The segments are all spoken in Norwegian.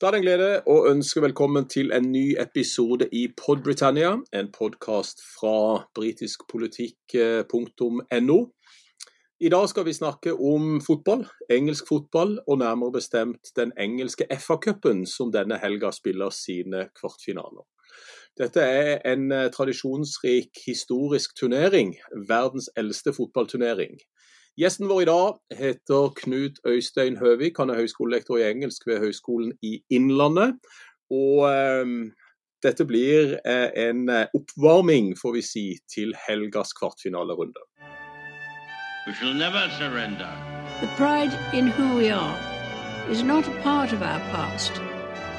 Da er det en glede å ønske velkommen til en ny episode i Podbritannia, en podkast fra britiskpolitikk.no. I dag skal vi snakke om fotball, engelsk fotball, og nærmere bestemt den engelske FA-cupen som denne helga spiller sine kvartfinaler. Dette er en eh, tradisjonsrik historisk turnering, verdens eldste fotballturnering. Gjesten vår i dag heter Knut Øystein Høvik. Han er høyskolelektor i engelsk ved Høgskolen i Innlandet. Og eh, dette blir eh, en eh, oppvarming, får vi si, til helgas kvartfinalerunde. We shall never surrender. The pride in who we are is not a part of our past.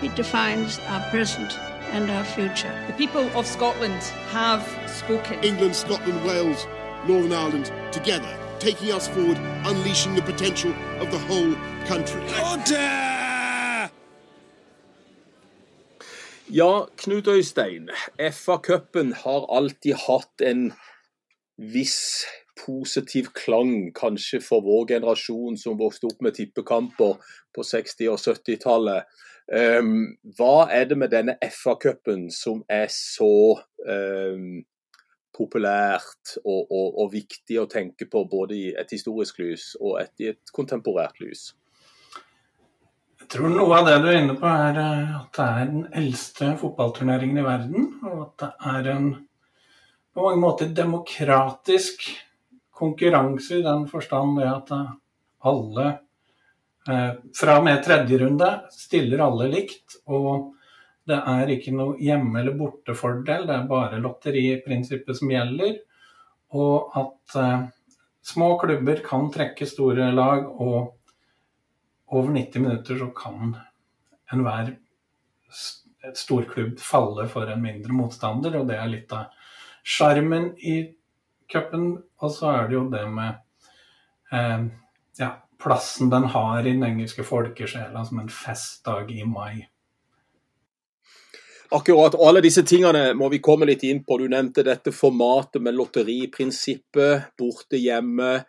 It defines our present and our future. The people of Scotland have spoken. England, Scotland, Wales, Northern Ireland together taking us forward, unleashing the potential of the whole country. Order! Ja, Knut Øystein. FA-cupen har alltid hatt en viss positiv klang, kanskje for vår generasjon som vokste opp med tippekamper på 60- og 70-tallet. Um, hva er det med denne FA-cupen som er så um, populært og, og, og, viktig å tenke på både i et historisk lys og et, i et kontemporært lys? Jeg tror noe av det du er inne på, er eh, at det er den eldste fotballturneringen i verden. Og at det er en på mange måter demokratisk konkurranse i den forstand ved at eh, alle eh, fra og med tredje runde stiller alle likt. og det er ikke noe hjemme- eller bortefordel, det er bare lotteriprinsippet som gjelder. Og at eh, små klubber kan trekke store lag, og over 90 minutter så kan enhver storklubb falle for en mindre motstander, og det er litt av sjarmen i cupen. Og så er det jo det med eh, ja, plassen den har i den engelske folkesjela som en festdag i mai. Akkurat. Alle disse tingene må vi komme litt inn på. Du nevnte dette formatet med lotteriprinsippet. Borte hjemme.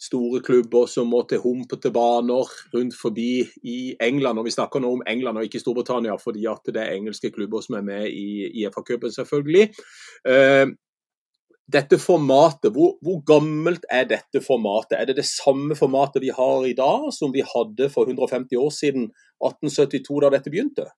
Store klubber som må til humpete baner rundt forbi i England. Og vi snakker nå om England og ikke Storbritannia, fordi at det er engelske klubber som er med i, i FA-cupen, selvfølgelig. Uh, dette formatet, hvor, hvor, gammelt er dette formatet? Er det det samme formatet vi har i dag som vi hadde for 150 år siden, 1872, da dette begynte?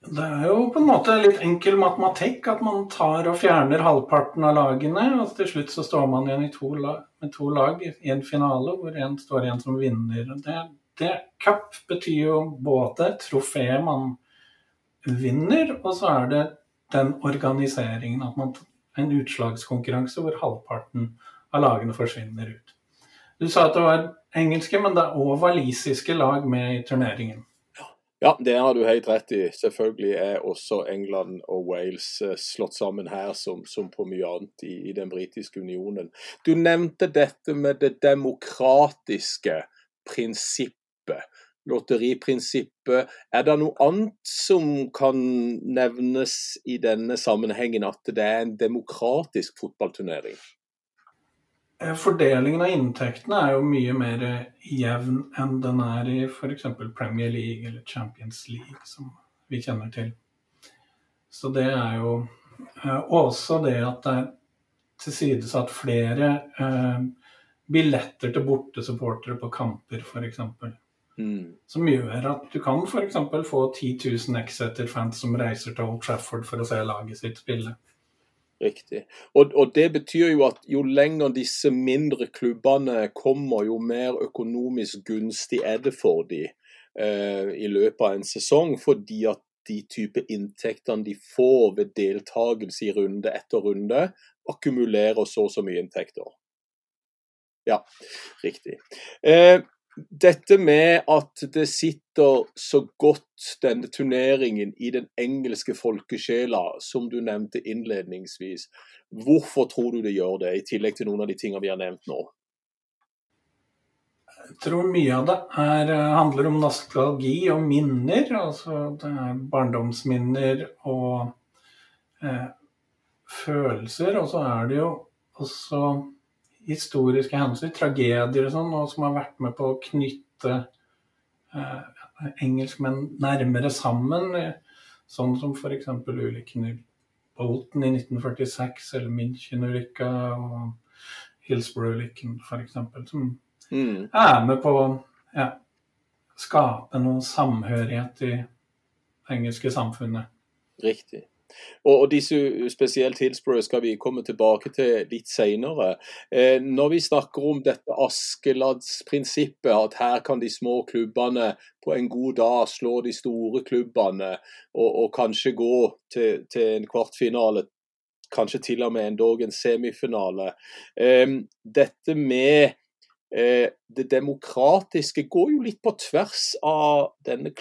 Det er jo på en måte litt enkel matematikk at man tar og fjerner halvparten av lagene. og Til slutt så står man igjen to lag, med to lag i en finale hvor én står igjen som vinner. Det, det Cup betyr jo både trofé man vinner, og så er det den organiseringen. At man en utslagskonkurranse hvor halvparten av lagene forsvinner ut. Du sa at det var engelske, men det er òg walisiske lag med i turneringen. Ja, det har du helt rett i. Selvfølgelig er også England og Wales eh, slått sammen her som, som på mye annet i, i den britiske unionen. Du nevnte dette med det demokratiske prinsippet. Lotteriprinsippet. Er det noe annet som kan nevnes i denne sammenhengen at det er en demokratisk fotballturnering? Eh, fordelingen av inntektene er jo mye mer jevn enn den er i f.eks. Premier League eller Champions League, som vi kjenner til. Så det er jo eh, også det at det er tilsidesatt flere eh, billetter til bortesupportere på kamper, f.eks. Mm. Som gjør at du kan f.eks. få 10 000 Exeter-fans som reiser til Old Trafford for å se laget sitt spille. Riktig. Og, og, Det betyr jo at jo lenger disse mindre klubbene kommer, jo mer økonomisk gunstig er det for dem eh, i løpet av en sesong. Fordi at de type inntektene de får ved deltakelse i runde etter runde, akkumulerer så og så mye inntekter. Ja, riktig. Eh, dette med at det sitter så godt denne turneringen i den engelske folkesjela, som du nevnte innledningsvis. Hvorfor tror du det gjør det, i tillegg til noen av de tingene vi har nevnt nå? Jeg tror mye av det er, eh, handler om nostalgi og minner. Altså det er barndomsminner og eh, følelser. Og så er det jo også historiske hendelser, tragedier og sånn, og som har vært med på å knytte eh, engelskmenn nærmere sammen. Sånn som f.eks. ulykken i Bolton i 1946, eller München-ulykka og Hillsborough-ulykken f.eks. Som Mm. er med på å ja, skape noe samhørighet i det engelske samfunnet. Riktig. Og, og disse spesielt Hillsborough skal vi komme tilbake til litt senere. Eh, når vi snakker om dette Askeladsprinsippet, at her kan de små klubbene på en god dag slå de store klubbene, og, og kanskje gå til, til en kvartfinale, kanskje til og med endog en semifinale. Eh, dette med eh, det demokratiske går jo litt på tvers av denne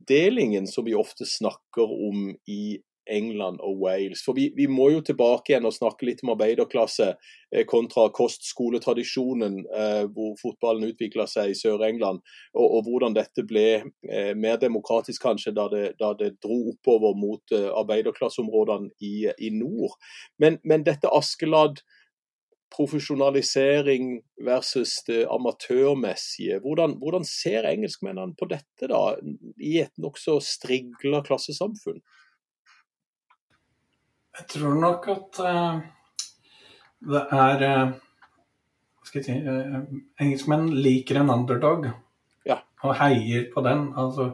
klassedelingen som vi ofte snakker om i England og Wales. For vi, vi må jo tilbake igjen og snakke litt om arbeiderklasse eh, kontra kostskoletradisjonen, eh, hvor fotballen utvikla seg i Sør-England, og, og, hvordan dette ble eh, mer demokratisk kanskje da det, da det dro oppover mot eh, arbeiderklasseområdene i, i nord. Men, men dette Askeladd profesjonalisering versus det amatørmessige. Hvordan, hvordan ser engelskmennene på dette da, i et nokså strigla klassesamfunn? Jeg tror nok at uh, det er uh, si, uh, Engelskmenn liker en underdog Ja. og heier på den. Altså,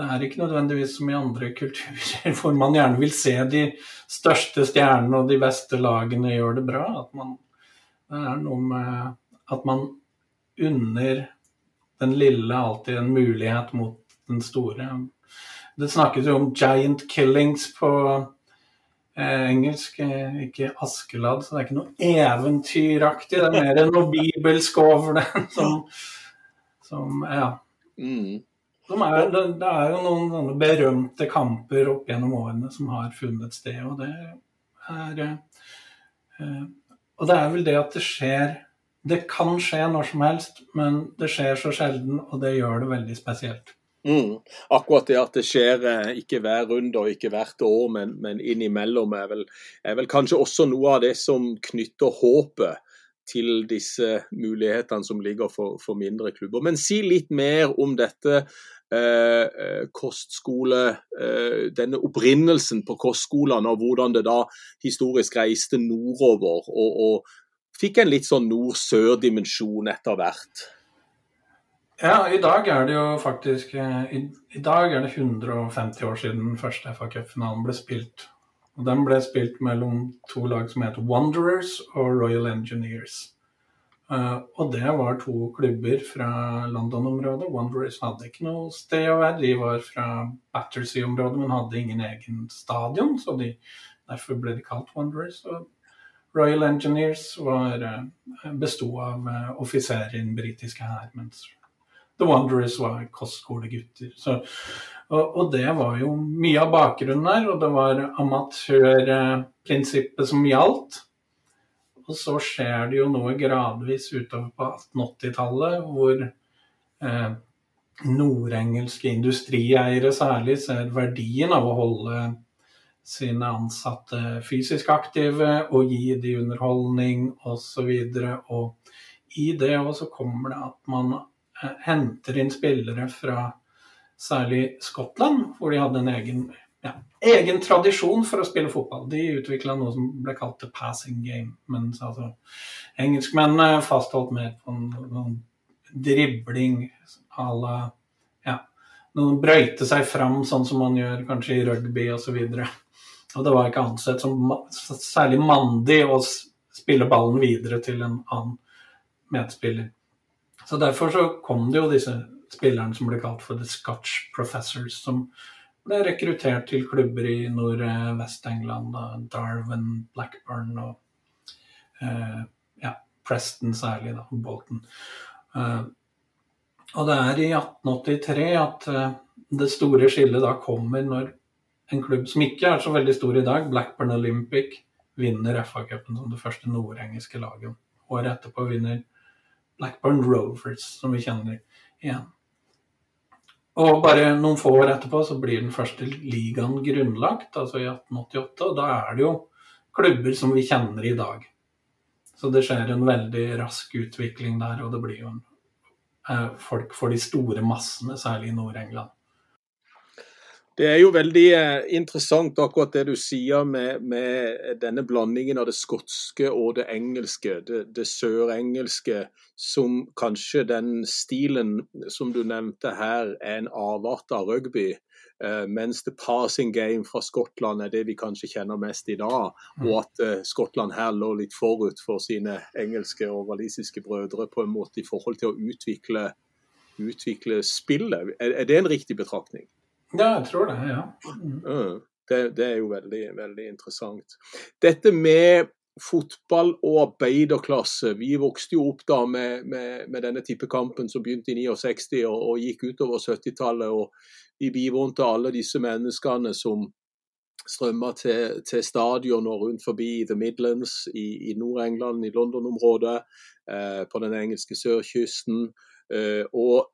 det er ikke nødvendigvis som i andre kulturer hvor man gjerne vil se de største stjernene og de beste lagene gjøre det bra. At man, det er noe med at man unner den lille alltid en mulighet mot den store. Det snakkes jo om 'giant killings' på eh, engelsk, eh, ikke Askeladd, så det er ikke noe eventyraktig. Det er mer noe bibelsk over det. Som, som ja. Mm. Er, det, det er jo noen berømte kamper opp gjennom årene som har funnet sted, og det er eh, Og det er vel det at det skjer Det kan skje når som helst, men det skjer så sjelden, og det gjør det veldig spesielt. Mm. Akkurat det at det skjer eh, ikke hver runde og ikke hvert år, men, men innimellom, er vel, er vel kanskje også noe av det som knytter håpet til disse mulighetene som ligger for, for mindre klubber. Men si litt mer om dette kostskole, eh, denne opprinnelsen på kostskolene, og hvordan det da historisk reiste nordover. Og, og fikk en litt sånn nord-sør-dimensjon etter hvert. Ja, i dag er det jo faktisk i, i dag er det 150 år siden den første FA Cup-finalen ble spilt. Og Den ble spilt mellom to lag som heter Wanderers og Royal Engineers. Uh, og det var to klubber fra London-området. Wanderers hadde ikke noe sted å være. De var fra Battersea-området, men hadde ingen egen stadion, så de, derfor ble de kalt Wanderers. Og Royal Engineers var, uh, besto av uh, offiserer i den britiske hær, mens The Wanderers var kostskolegutter. Så, og, og, det var jo mye av bakgrunnen her, og det var amatørprinsippet som gjaldt. Og så skjer det jo noe gradvis utover på 1880-tallet, hvor eh, nordengelske industrieiere særlig ser verdien av å holde sine ansatte fysisk aktive og gi de underholdning osv. Og, og i det også kommer det at man henter inn spillere fra særlig Skottland, hvor de hadde en egen, egen tradisjon for å spille fotball. De utvikla noe som ble kalt the passing game. Mens altså, engelskmennene fastholdt mer på noen dribling à la ja, Noen brøyte seg fram sånn som man gjør kanskje i rugby osv. Og, og det var ikke ansett som særlig mandig å spille ballen videre til en annen medspiller. Så Derfor så kom det jo disse spillerne som ble kalt for the Scotch Professors, som ble rekruttert til klubber i nord-vest-England. Darwin, Blackburn og eh, ja, Preston særlig, da, Bolton. Eh, og det er i 1883 at eh, det store skillet da kommer når en klubb som ikke er så veldig stor i dag, Blackburn Olympic, vinner FA-cupen som det første nordengelske laget. Året etterpå vinner Blackburn Rovers, som vi kjenner igjen. Og bare noen få år etterpå så blir den første ligaen grunnlagt, altså i 1888. Og da er det jo klubber som vi kjenner i dag. Så det skjer en veldig rask utvikling der, og det blir jo en eh, folk for de store massene, særlig i Nord-England. Det er jo veldig eh, interessant akkurat det du sier med, med denne blandingen av det skotske og det engelske, det, det sørengelske, som kanskje den stilen som du nevnte her, er en avart av rugby. Eh, mens the passing game fra Skottland er det vi kanskje kjenner mest i dag. Og at eh, Skottland her lå litt forut for sine engelske og walisiske brødre på en måte i forhold til å utvikle, utvikle spillet. Er, er det en riktig betraktning? Ja, jeg tror det. ja. Mm. Det, det, er jo veldig, veldig interessant. Dette med fotball og arbeiderklasse. Vi vokste jo opp da med, med, med denne tippekampen som begynte i 69 og, og gikk utover 70-tallet. og Vi bivånte alle disse menneskene som strømma til, til og rundt forbi The Midlands i, i Nord-England, i London-området, eh, på den engelske sørkysten. Eh, og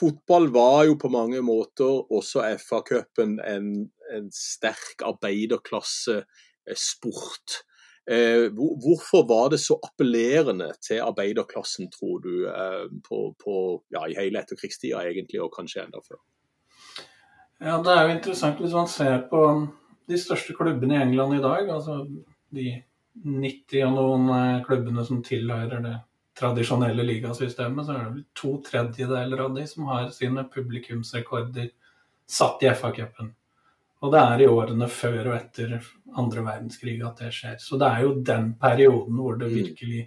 fotball var jo på mange måter også FA-cupen en, en, sterk arbeiderklassesport. Eh, hvorfor var det så appellerende til arbeiderklassen, tror du, eh, på, på, ja, i hele etterkrigstida egentlig, og kanskje enda før? Ja, Det er jo interessant hvis man ser på de største klubbene i England i dag. altså De 90 og noen eh, klubbene som tilhører det tradisjonelle ligasystemet, så er det vel to tredjedeler av de som har sine publikumsrekorder satt i FA-cupen. Og det er i årene før og etter andre verdenskrig at det skjer. Så det er jo den perioden hvor det mm. virkelig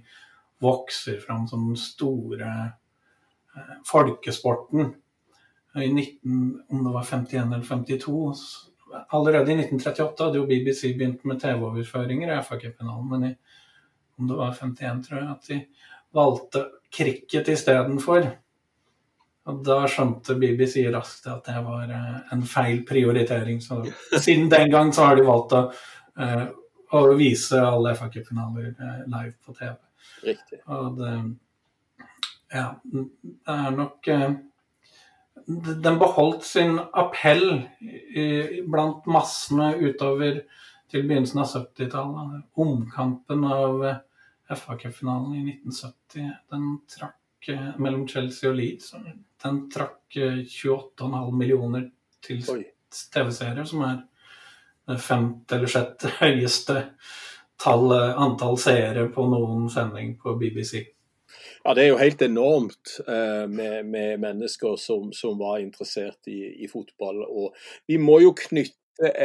vokser fram som den store eh, folkesporten. I 19, om det var 51 eller 52 Allerede i 1938 hadde jo BBC begynt med TV-overføringer i FA-cupfinalen, men i, om det var 51, tror jeg, at de valgte cricket istedenfor. Og da skjønte BBC raskt at det var eh, en feil prioritering. Så siden den gang så har de valgt å, uh, å vise alle FA Cup-finaler uh, live på TV. Riktig. Og det, ja, det er nok uh, Den beholdt sin appell i, blant massene utover til begynnelsen av 70-tallet. Omkampen av FA Cup-finalen i 1970, den trakk eh, mellom Chelsea og Leeds. Den trakk 28,5 eh, millioner til TV-serier, som er det femte eller sjette høyeste tall, antall seere på noen sending på BBC. Ja, Det er jo helt enormt eh, med, med, mennesker som, som var interessert i, i, fotball. Og vi må jo knytte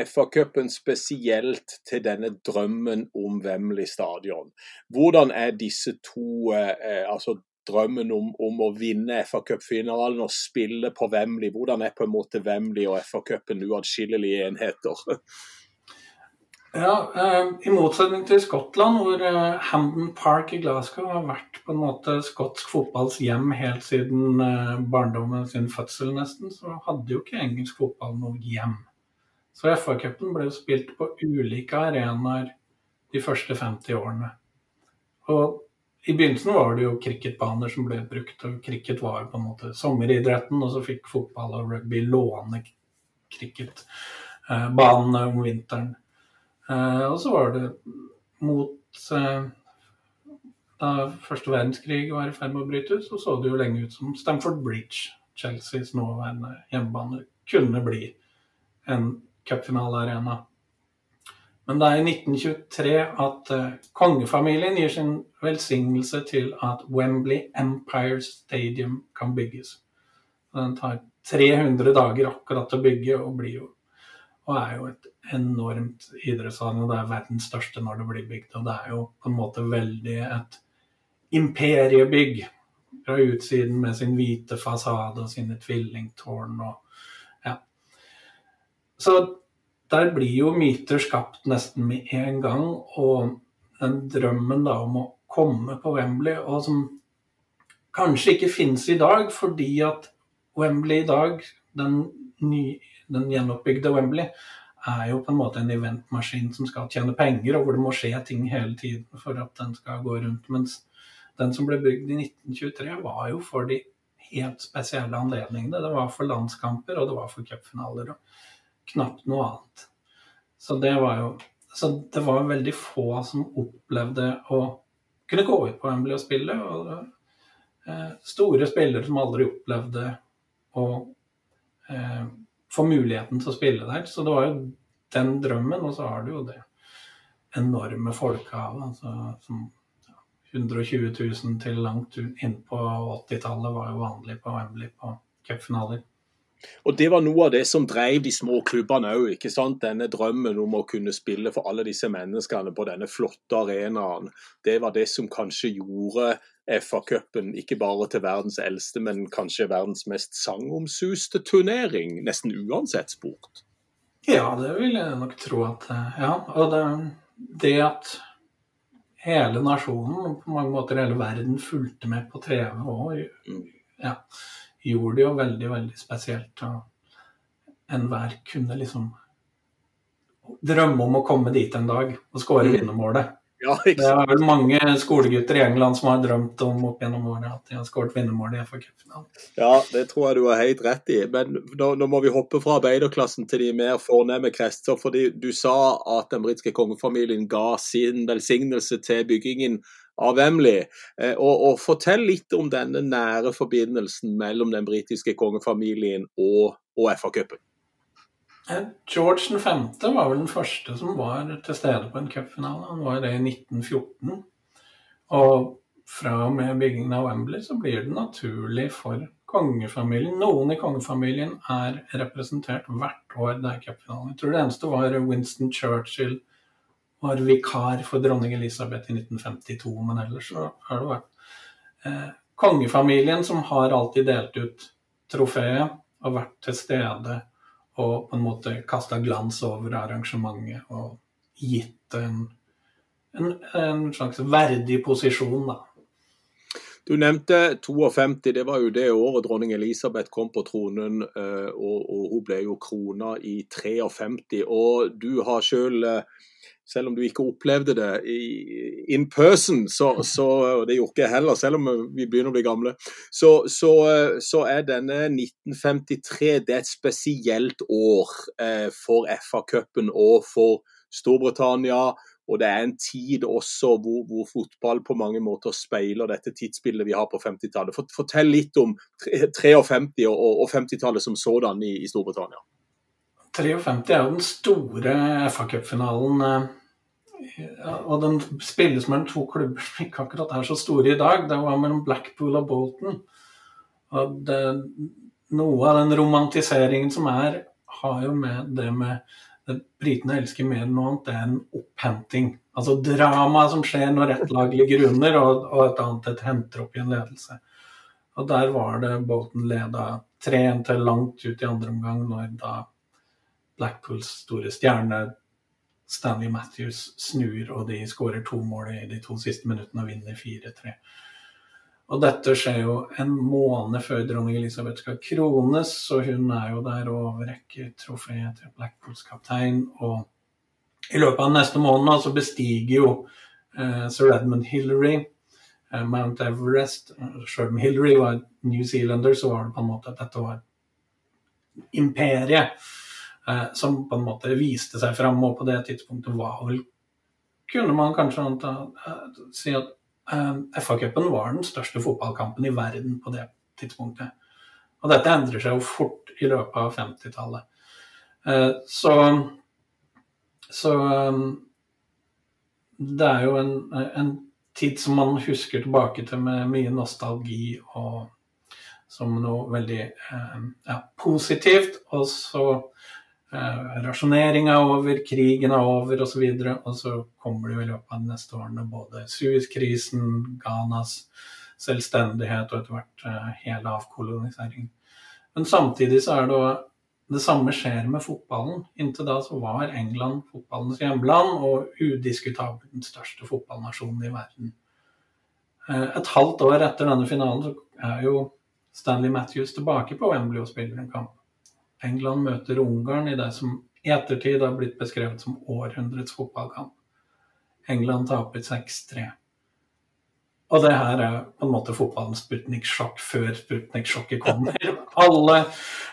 FA-cupen spesielt til denne drømmen om Wembley stadion. Hvordan er disse to eh, altså drømmen om, om, å vinne FA-cupfinalen og spille på Wembley, hvordan er på en måte Wembley og FA-cupen uatskillelige enheter? Ja, eh, I motsetning til Skottland, hvor eh, Hamden Park i Glasgow har vært på en måte skotsk fotballs hjem helt siden eh, barndommen sin fødsel, nesten, så hadde jo ikke engelsk fotball noe hjem. Så FA-cupen ble spilt på ulike arenaer de første 50 årene. Og i begynnelsen var det jo cricketbaner som ble brukt, og cricket var på en måte sommeridretten, og så fikk fotball og rugby låne cricketbanene om vinteren. Eh, og så var det mot eh, da første verdenskrig var i ferd med å bryte ut, så så det jo lenge ut som Stamford Bridge, Chelseas nåværende hjemmebane, kunne bli en cupfinalearena. Men det er i 1923 at uh, kongefamilien gir sin velsignelse til at Wembley Empire Stadium kan bygges. Den tar 300 dager akkurat å bygge, og, blir jo, og er jo et enormt idrettsanlegg. Det er verdens største når det blir bygd. Og det er jo på en måte veldig et imperiebygg fra utsiden med sin hvite fasade og sine tvillingtårn og så der blir jo myter skapt nesten med en gang. Og den drømmen da om å komme på Wembley, og som kanskje ikke finnes i dag, fordi at Wembley i dag, den, ny, den gjenoppbygde Wembley, er jo på en måte en eventmaskin som skal tjene penger, og hvor det må skje ting hele tiden for at den skal gå rundt. Mens den som ble bygd i 1923, var jo for de helt spesielle anledningene. Det var for landskamper, og det var for cupfinaler. Og knapt noe annet. Så det var jo så det var veldig få som opplevde å kunne gå ut på Wembley og spille. Og eh, store spillere som aldri opplevde å eh, få muligheten til å spille der. Så det var jo den drømmen, og så har du jo det enorme folkehavet. Altså, som 120 000 til langt inn på 80-tallet var jo vanlig på Wembley på cupfinaler. Og Det var noe av det som drev de små klubbene òg. Denne drømmen om å kunne spille for alle disse menneskene på denne flotte arenaen. Det var det som kanskje gjorde FA-cupen ikke bare til verdens eldste, men kanskje verdens mest sangomsuste turnering, nesten uansett sport. Ja, det vil jeg nok tro at Ja. Og det, det at hele nasjonen, på mange måter hele verden, fulgte med på TV og ja, gjorde det jo veldig, veldig spesielt. Og enhver kunne liksom drømme om å komme dit en dag og skåre mm. vinnermålet. Ja, det er vel mange skolegutter i England som har drømt om opp gjennom året at de har skåret vinnermål i FA-cupfinalen. Ja, det tror jeg du har helt rett i. Men nå, nå, må vi hoppe fra arbeiderklassen til de mer fornemme krester. fordi Du sa at den britiske kongefamilien ga sin velsignelse til byggingen av Wembley. Eh, og, og, Fortell litt om denne nære forbindelsen mellom den britiske kongefamilien og, og FA-cupen. George 5. var vel den første som var til stede på en cupfinale. Han var det i 1914. Og fra og med byggingen av Wembley så blir det naturlig for kongefamilien Noen i kongefamilien er representert hvert år det er cupfinale. Jeg tror det eneste var Winston Churchill var vikar for dronning Elisabeth i 1952, men ellers så har det vært eh, kongefamilien som har alltid delt ut trofeet og vært til stede og på en måte kasta glans over arrangementet og gitt en, en, en slags verdig posisjon, da. Du nevnte 52, det var jo det året dronning Elisabeth kom på tronen. Eh, og, og hun ble jo krona i 53. Og du har sjøl selv om du ikke opplevde det in person, så, så, og det gjorde ikke jeg heller, selv om vi begynner å bli gamle, så, så, så er denne 1953 det er et spesielt år eh, for FA-cupen og for Storbritannia. Og det er en tid også hvor, hvor, fotball på mange måter speiler dette tidsbildet vi har på 50-tallet. Fortell litt om 53 og, og 50-tallet som sådan i, i Storbritannia. 53 er jo den store FA-cupfinalen. Eh, og den spilles mellom to klubber som ikke akkurat er så store i dag. Det var mellom Blackpool og Bolton. Og det, noe av den romantiseringen som er, har jo med det med det britene elsker mer enn noe annet, det er en opphenting. Altså dramaet som skjer når ett lag ligger under og, og et annet et henter opp i en ledelse. Og der var det Bolton leda 3-1 til langt ut i andre omgang, når da Blackpools store stjerne Stanley Matthews snur, og de skårer to mål i de to siste minuttene og vinner 4-3. Og dette skjer jo en måned før dronning Elisabeth skal krones, så hun er jo der og overrekker trofeet til Blackpools kaptein. Og i løpet av neste måned så bestiger jo eh, sir Edmund Hillary eh, Mount Everest. Sjøl om Hillary var New Zealander, så var det på en måte at dette var imperiet eh, som på en måte viste seg fram, og på det tidspunktet var vel Kunne man kanskje anta, eh, si at eh, FA-cupen var den største fotballkampen i verden på det tidspunktet. Og dette endrer seg jo fort i løpet av 50-tallet. Eh, så, så eh, det er jo en, en tid som man husker tilbake til med mye nostalgi og som noe veldig eh, ja, positivt. Og så rasjoneringa er over, krigen er over osv. Og, og så kommer det jo i løpet av de neste årene både Suez-krisen, Ghanas selvstendighet og etter hvert eh, hele avkoloniseringen. Men samtidig så er det det samme skjer med fotballen. Inntil da så var England fotballens hjemland og udiskutabelt den største fotballnasjonen i verden. Eh, et halvt år etter denne finalen så er jo Stanley Matthews tilbake på Wembley og spiller en kamp. England møter Ungarn i det som i ettertid har blitt beskrevet som århundrets fotballkamp. England taper 6-3. Og det her er på en måte fotballens Sputnik-sjokk før Sputnik-sjokket kommer. Alle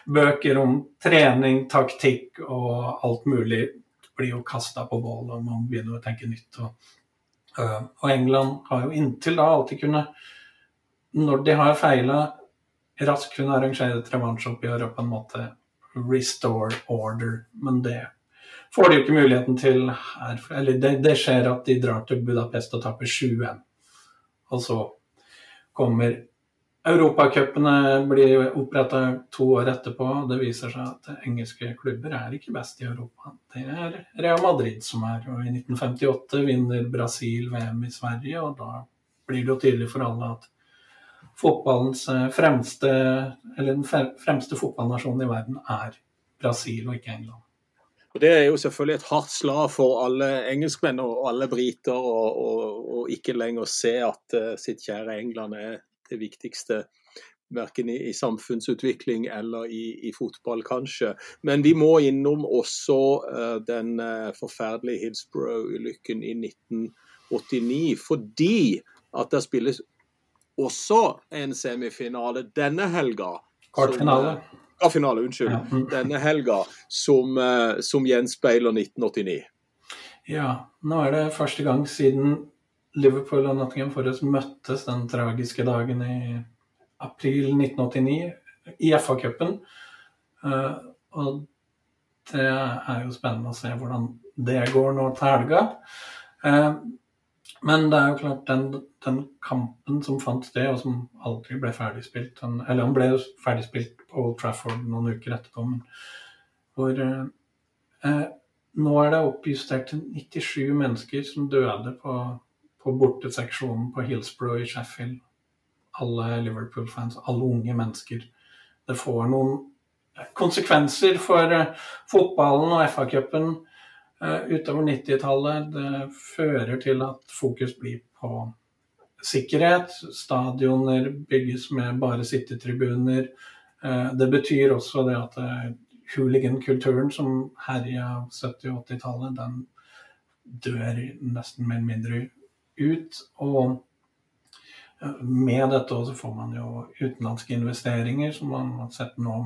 bøker om trening, taktikk og alt mulig blir jo kasta på bål, og man begynner å tenke nytt. Og, øh, og, England har jo inntil da alltid kunnet når de har feila, raskt kunne arrangere et revansjeoppgjør og på en måte restore order. Men det får de jo ikke muligheten til her. Eller det, det skjer at de drar til Budapest og taper 7-1. Og så kommer Europacupene blir oppretta to år etterpå. Det viser seg at engelske klubber er ikke best i Europa. Det er Real Madrid som er. Og I 1958 vinner Brasil VM i Sverige, og da blir det jo tydelig for alle at fotballens fremste, eller den fremste fotballnasjonen i verden er Brasil og ikke England. Og Det er jo selvfølgelig et hardt slag for alle engelskmenn og alle briter, å ikke lenger se at uh, sitt kjære England er det viktigste. Verken i, i samfunnsutvikling eller i, i, fotball, kanskje. Men vi må innom også uh, den uh, forferdelige Hillsborough-ulykken i 1989. Fordi at det spilles også en semifinale denne helga. Kvartfinale. Ja, finale, unnskyld, ja. mm. denne helga som, eh, som gjenspeiler 1989. Ja, nå er det første gang siden Liverpool og Nottingham Forest møttes den tragiske dagen i april 1989 i FA-cupen. Uh, og det er jo spennende å se hvordan det går nå til helga. Men det er jo klart, den, den, kampen som fant sted, og som aldri ble ferdigspilt den, Eller han ble jo ferdigspilt på Old Trafford noen uker etterpå, men hvor eh, eh Nå er det oppjustert til 97 mennesker som døde på, på borteseksjonen på Hillsborough i Sheffield. Alle Liverpool-fans, alle unge mennesker. Det får noen konsekvenser for eh, fotballen og FA-cupen utover 90-tallet. Det fører til at fokus blir på sikkerhet. Stadioner bygges med bare sittetribuner. Eh, det betyr også det at eh, hooligan-kulturen som herja 70- og 80-tallet, den dør nesten mer eller mindre ut. Og med dette også får man jo utenlandske investeringer, som man har sett nå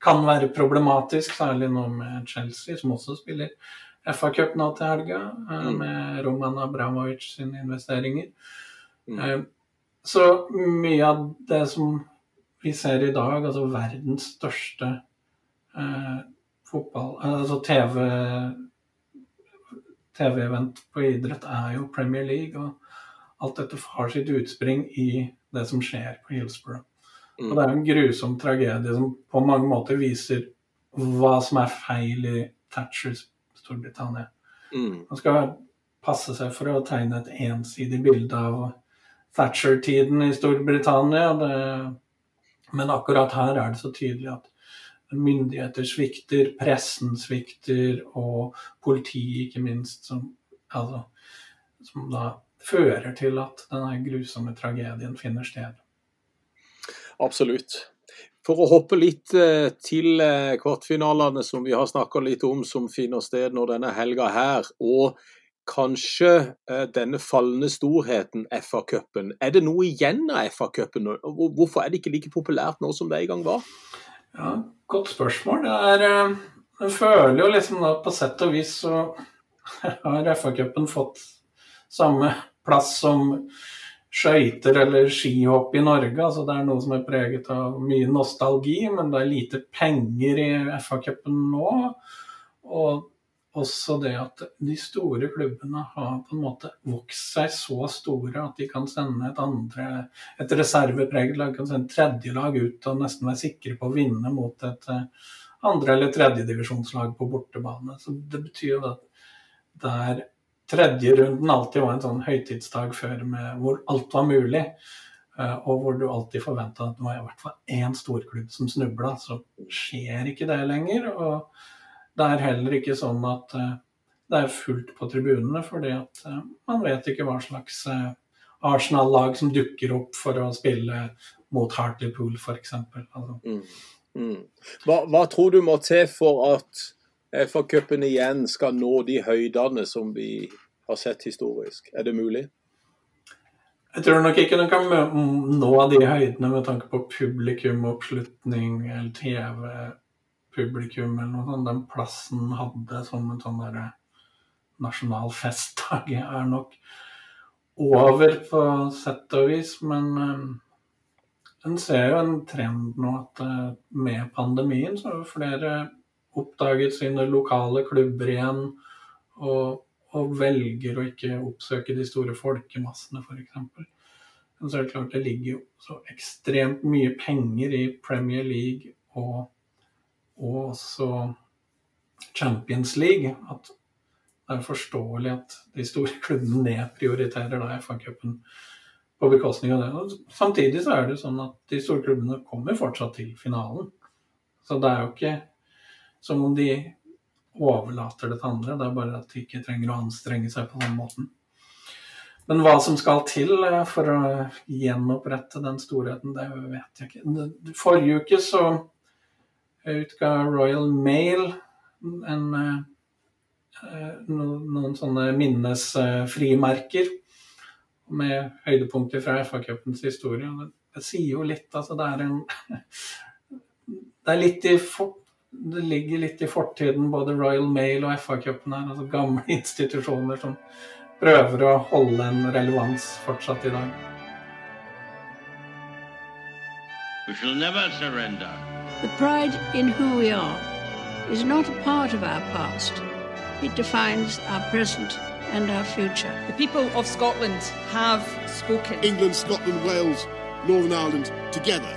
kan være problematisk, særlig nå med Chelsea, som også spiller FA-cup nå til helga, eh, mm. med Roman Abramovic sine investeringer. Mm. Eh, så mye av det som vi ser i dag, altså verdens største eh, fotball Altså TV TV-event på idrett er jo Premier League. Og alt dette har sitt utspring i det som skjer på Hillsborough. Mm. Og det er en grusom tragedie som på mange måter viser hva som er feil i Thatchers Storbritannia. Mm. Man skal passe seg for å tegne et ensidig bilde av Thatcher-tiden i Storbritannia. Det, men akkurat her er det så tydelig at myndigheter svikter, pressen svikter, og politiet ikke minst, som, altså, som da fører til at denne grusomme tragedien finner sted. Absolutt. For å hoppe litt eh, til eh, kvartfinalene som vi har snakka litt om, som finner sted når denne helga her, og kanskje eh, denne falne storheten, FA-cupen. Er det noe igjen av FA-cupen? Hvorfor er det ikke like populært nå som det en gang var? Ja, Godt spørsmål. Det er, jeg føler jo liksom da på sett og vis så har FA-cupen fått samme plass som skøyter eller skihopp i Norge. altså Det er noe som er preget av mye nostalgi, men det er lite penger i FA-cupen nå. Og også det at de store klubbene har på en måte vokst seg så store at de kan sende et andre, et reservepreget lag, kan sende et tredje ut og nesten være sikre på å vinne mot et eh, andre- eller tredjedivisjonslag på bortebane. Så Det betyr jo at det er tredje runden alltid var en sånn høytidsdag før med, hvor alt var mulig. Uh, og hvor du alltid forventa at det var i hvert fall én storklubb som snubla. Så skjer ikke det lenger. Og det er heller ikke sånn at uh, det er fullt på tribunene, fordi at uh, man vet ikke hva slags Arsenal-lag som dukker opp for å spille mot Hartlepool, f.eks. Altså. Mm. Mm. Hva, hva tror du må til for at FA-cupen igjen skal nå de høydene som vi har sett historisk? Er det mulig? Jeg tror nok ikke den kan nå de høydene med tanke på publikum, oppslutning, eller TV-publikum eller noe sånt. Den plassen hadde som en sånn derre nasjonal festdag er nok over på sett og vis, men en ser jo en trend nå at eh, med pandemien så er jo flere oppdaget sine lokale klubber igjen. Og, og velger å ikke oppsøke de store folkemassene, f.eks. Men så er det klart det ligger jo så ekstremt mye penger i Premier League og, og også Champions League at det er forståelig at de store klubbene nedprioriterer da FA-cupen på bekostning av det. Og samtidig så er det sånn at de store klubbene kommer fortsatt til finalen. Så det er jo ikke som om de overlater det til andre, det er bare at de ikke trenger å anstrenge seg på den måten. Men hva som skal til eh, for å gjenopprette den storheten, det vet jeg ikke. Forrige uke så utga Royal Mail en, eh, noen sånne minnesfrimerker med høydepunkter fra FA-cupens historie. Det, sier jo litt, altså det er en Det er litt i det ligger litt i fortiden, både Royal Mail og FA-cupen her. altså Gamle institusjoner som prøver å holde en relevans fortsatt i dag. We shall never surrender. The pride in who we are is not a part of our past. It defines our present and our future. The people of Scotland have spoken. England, Scotland, Wales, Northern Ireland, together,